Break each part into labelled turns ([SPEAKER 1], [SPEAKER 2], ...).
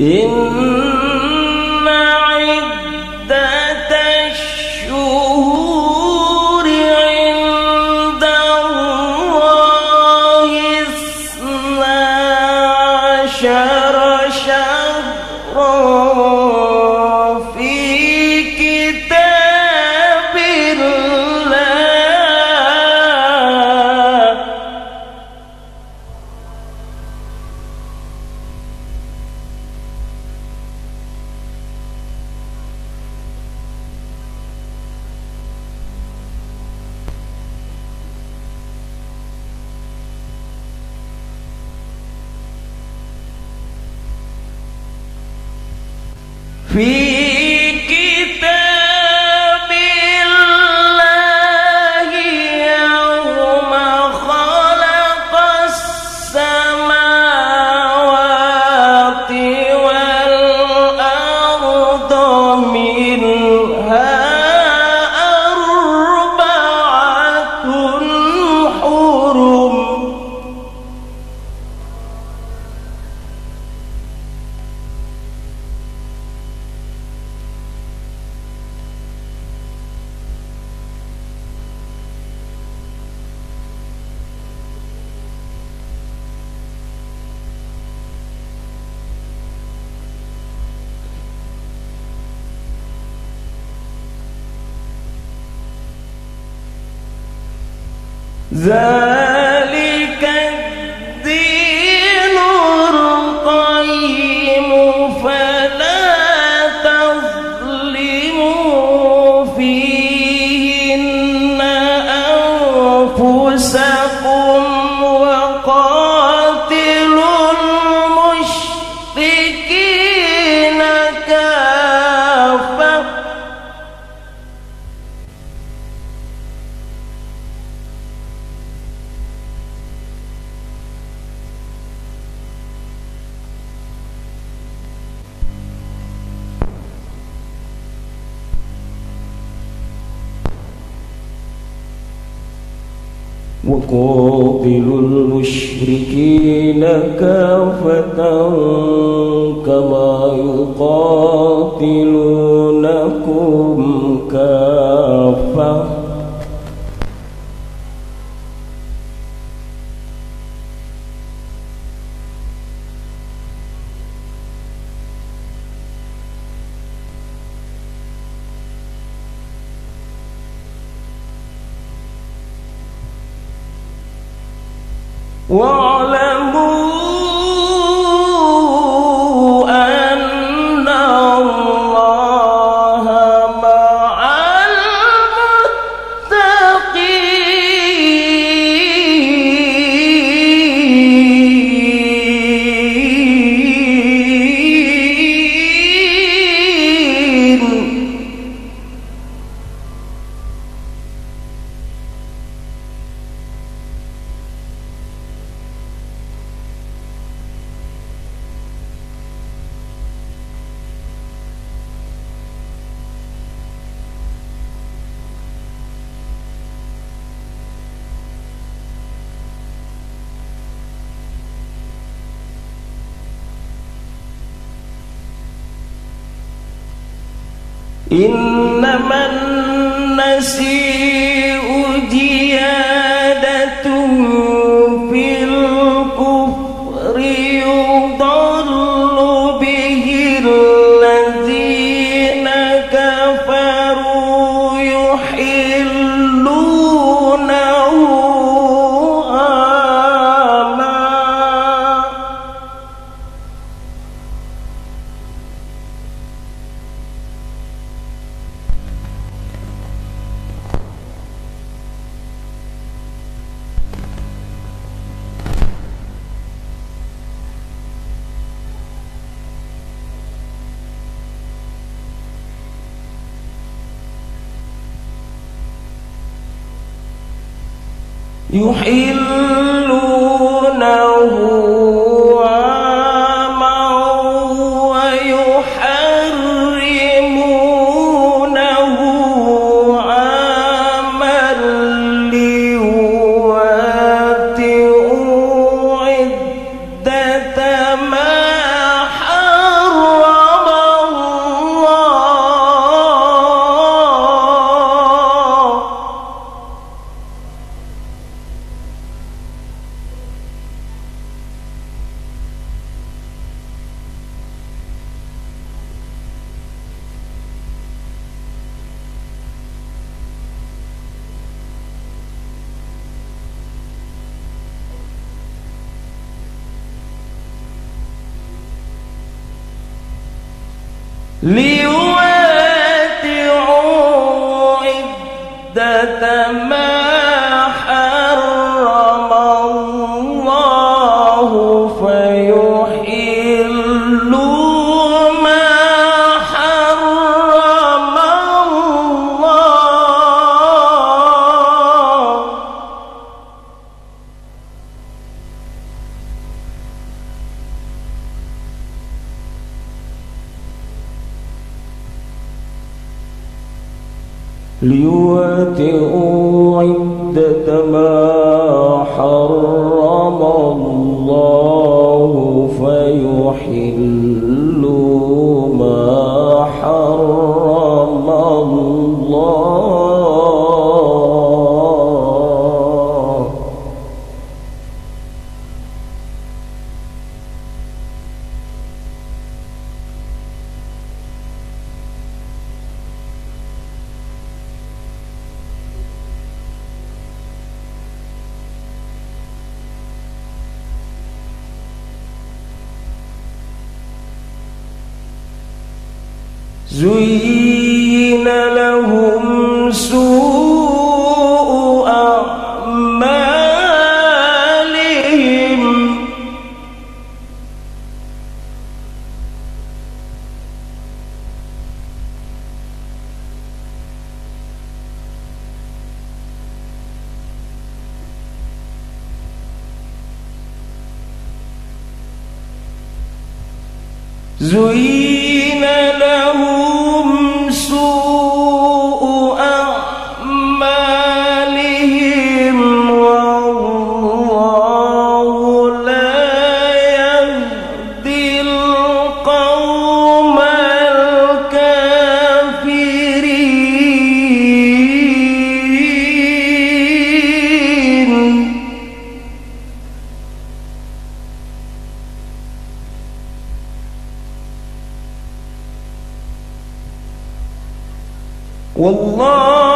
[SPEAKER 1] إن be ذلك وقاتلوا المشركين كافة كما يقاتلونكم؟ كافة واعلموا إنما النسيء يحلونه ليواتعوا عدة ما ليواتئوا عدة ما حرم الله فيحلوا زين والله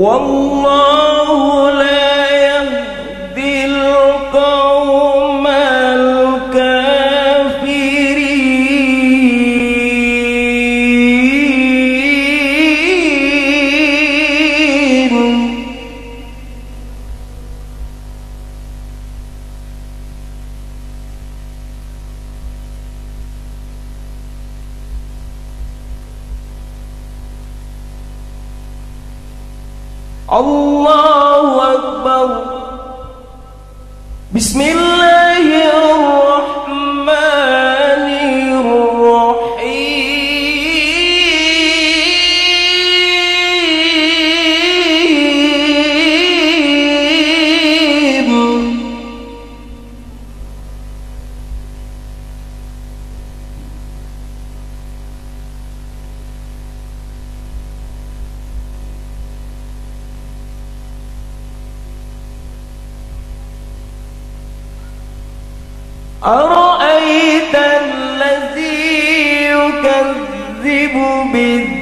[SPEAKER 1] والله الله أرأيت الذي يكذب بالدين؟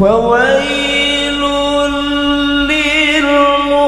[SPEAKER 1] فويل للمصلين.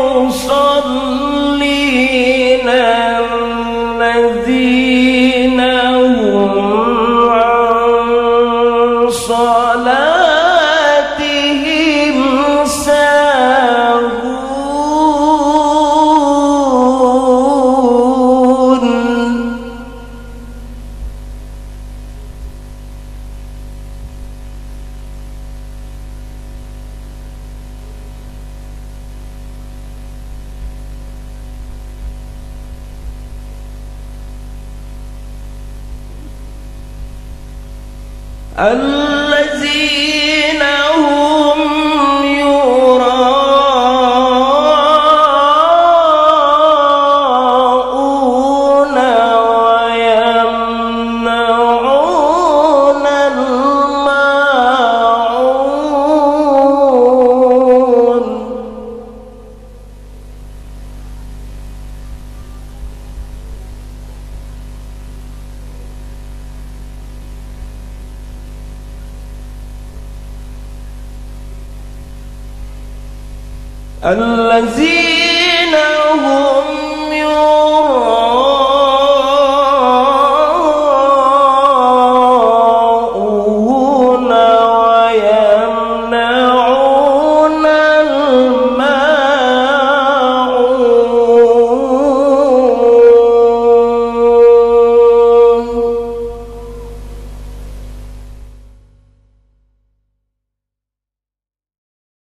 [SPEAKER 1] الذين